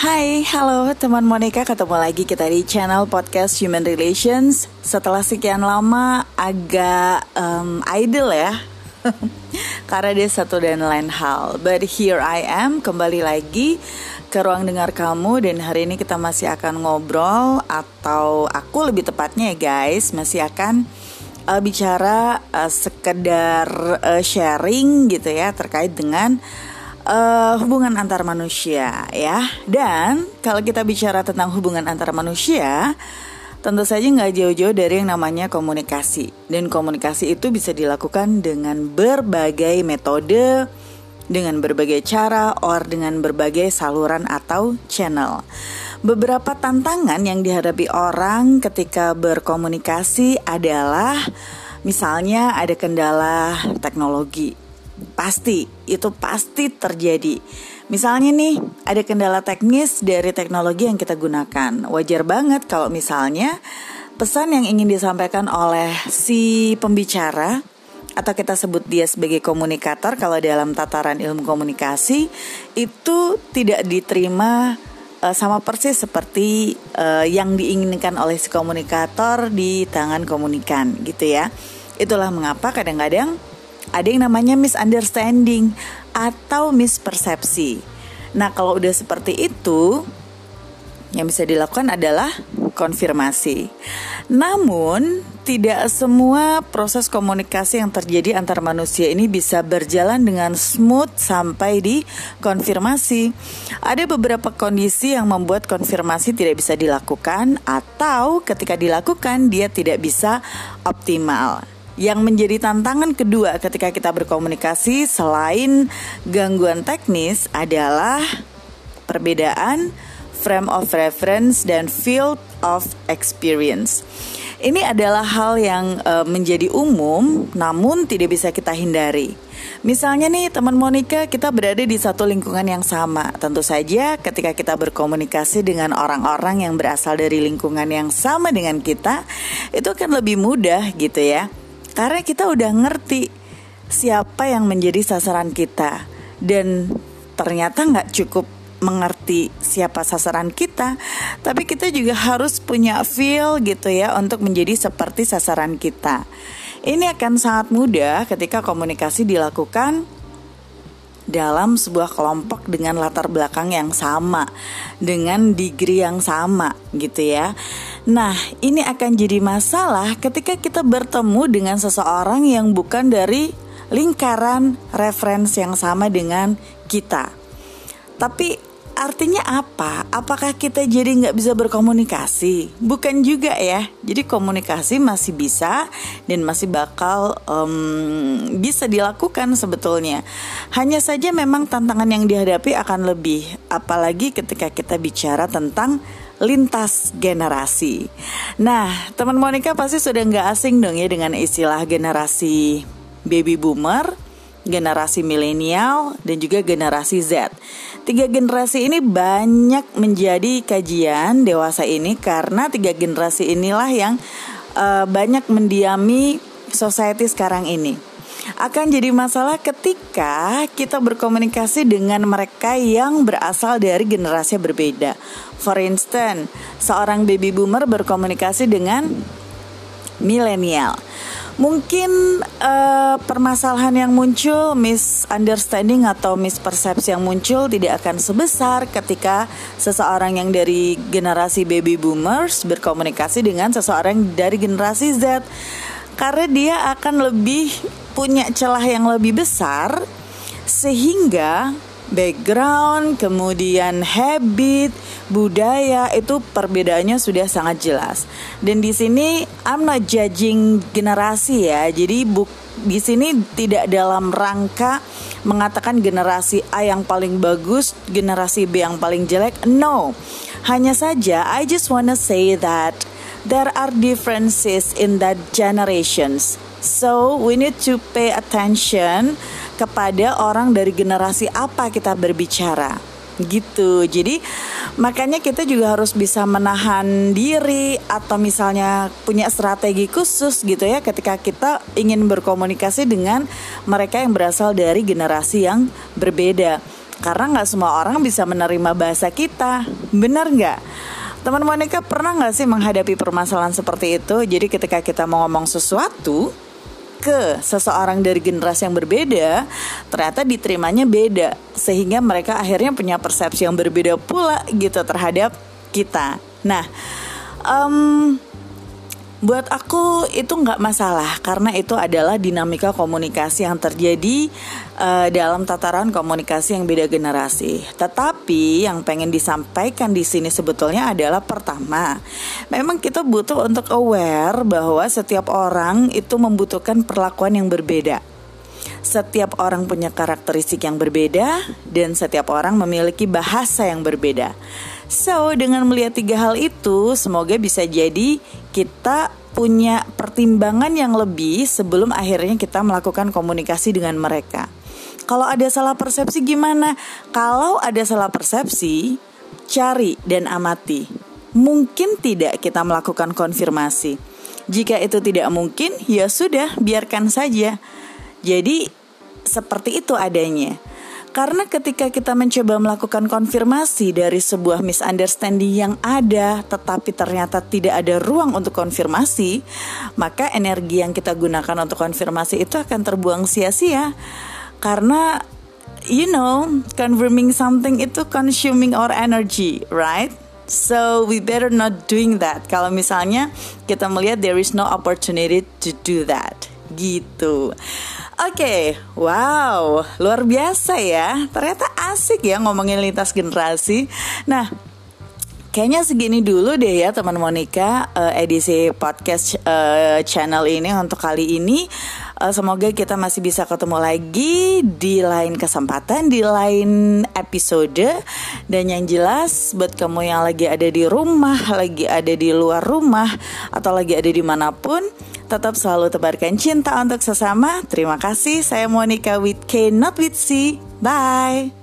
Hai, halo teman Monica, ketemu lagi kita di channel podcast Human Relations. Setelah sekian lama agak um, idle ya, karena dia satu dan lain hal. But here I am, kembali lagi ke ruang dengar kamu dan hari ini kita masih akan ngobrol atau aku lebih tepatnya ya guys masih akan uh, bicara uh, sekedar uh, sharing gitu ya terkait dengan uh, hubungan antar manusia ya. Dan kalau kita bicara tentang hubungan antar manusia, tentu saja nggak jauh-jauh dari yang namanya komunikasi. Dan komunikasi itu bisa dilakukan dengan berbagai metode, dengan berbagai cara, or dengan berbagai saluran atau channel. Beberapa tantangan yang dihadapi orang ketika berkomunikasi adalah misalnya ada kendala teknologi Pasti, itu pasti terjadi. Misalnya nih, ada kendala teknis dari teknologi yang kita gunakan. Wajar banget kalau misalnya pesan yang ingin disampaikan oleh si pembicara atau kita sebut dia sebagai komunikator kalau dalam tataran ilmu komunikasi itu tidak diterima uh, sama persis seperti uh, yang diinginkan oleh si komunikator di tangan komunikan gitu ya. Itulah mengapa kadang-kadang ada yang namanya misunderstanding atau mispersepsi. Nah, kalau udah seperti itu, yang bisa dilakukan adalah konfirmasi. Namun, tidak semua proses komunikasi yang terjadi antar manusia ini bisa berjalan dengan smooth sampai di konfirmasi. Ada beberapa kondisi yang membuat konfirmasi tidak bisa dilakukan atau ketika dilakukan dia tidak bisa optimal. Yang menjadi tantangan kedua ketika kita berkomunikasi selain gangguan teknis adalah perbedaan frame of reference dan field of experience. Ini adalah hal yang uh, menjadi umum namun tidak bisa kita hindari. Misalnya nih teman Monica kita berada di satu lingkungan yang sama. Tentu saja ketika kita berkomunikasi dengan orang-orang yang berasal dari lingkungan yang sama dengan kita, itu akan lebih mudah gitu ya. Karena kita udah ngerti siapa yang menjadi sasaran kita dan ternyata nggak cukup mengerti siapa sasaran kita, tapi kita juga harus punya feel gitu ya untuk menjadi seperti sasaran kita. Ini akan sangat mudah ketika komunikasi dilakukan dalam sebuah kelompok dengan latar belakang yang sama, dengan degree yang sama gitu ya. Nah, ini akan jadi masalah ketika kita bertemu dengan seseorang yang bukan dari lingkaran referensi yang sama dengan kita. Tapi artinya apa? Apakah kita jadi nggak bisa berkomunikasi? Bukan juga ya. Jadi komunikasi masih bisa dan masih bakal um, bisa dilakukan sebetulnya. Hanya saja memang tantangan yang dihadapi akan lebih, apalagi ketika kita bicara tentang lintas generasi. Nah, teman Monica pasti sudah nggak asing dong ya dengan istilah generasi baby boomer generasi milenial, dan juga generasi Z. Tiga generasi ini banyak menjadi kajian dewasa ini karena tiga generasi inilah yang uh, banyak mendiami society sekarang ini. Akan jadi masalah ketika kita berkomunikasi dengan mereka yang berasal dari generasi berbeda. For instance, seorang baby boomer berkomunikasi dengan milenial Mungkin uh, permasalahan yang muncul, misunderstanding atau mispersepsi yang muncul tidak akan sebesar ketika seseorang yang dari generasi baby boomers berkomunikasi dengan seseorang dari generasi Z. Karena dia akan lebih punya celah yang lebih besar sehingga background, kemudian habit, budaya itu perbedaannya sudah sangat jelas. Dan di sini I'm not judging generasi ya. Jadi buk di sini tidak dalam rangka mengatakan generasi A yang paling bagus, generasi B yang paling jelek. No. Hanya saja I just wanna say that there are differences in that generations. So we need to pay attention kepada orang dari generasi apa kita berbicara gitu. Jadi makanya kita juga harus bisa menahan diri atau misalnya punya strategi khusus gitu ya ketika kita ingin berkomunikasi dengan mereka yang berasal dari generasi yang berbeda. Karena nggak semua orang bisa menerima bahasa kita, benar nggak? Teman Monica pernah nggak sih menghadapi permasalahan seperti itu? Jadi ketika kita mau ngomong sesuatu, ke seseorang dari generasi yang berbeda, ternyata diterimanya beda, sehingga mereka akhirnya punya persepsi yang berbeda pula gitu terhadap kita. Nah, um, Buat aku itu nggak masalah karena itu adalah dinamika komunikasi yang terjadi uh, dalam tataran komunikasi yang beda generasi. Tetapi yang pengen disampaikan di sini sebetulnya adalah pertama, memang kita butuh untuk aware bahwa setiap orang itu membutuhkan perlakuan yang berbeda. Setiap orang punya karakteristik yang berbeda dan setiap orang memiliki bahasa yang berbeda. So, dengan melihat tiga hal itu, semoga bisa jadi kita punya pertimbangan yang lebih sebelum akhirnya kita melakukan komunikasi dengan mereka. Kalau ada salah persepsi gimana? Kalau ada salah persepsi, cari dan amati. Mungkin tidak kita melakukan konfirmasi. Jika itu tidak mungkin, ya sudah, biarkan saja. Jadi, seperti itu adanya. Karena ketika kita mencoba melakukan konfirmasi dari sebuah misunderstanding yang ada, tetapi ternyata tidak ada ruang untuk konfirmasi, maka energi yang kita gunakan untuk konfirmasi itu akan terbuang sia-sia. Karena you know, confirming something itu consuming our energy, right? So we better not doing that. Kalau misalnya kita melihat there is no opportunity to do that, gitu. Oke, okay. wow, luar biasa ya. Ternyata asik ya ngomongin lintas generasi. Nah, kayaknya segini dulu deh ya teman Monica uh, edisi podcast uh, channel ini untuk kali ini. Uh, semoga kita masih bisa ketemu lagi di lain kesempatan, di lain episode. Dan yang jelas buat kamu yang lagi ada di rumah, lagi ada di luar rumah, atau lagi ada di mana pun Tetap selalu tebarkan cinta untuk sesama. Terima kasih. Saya Monica with K, not with C. Bye.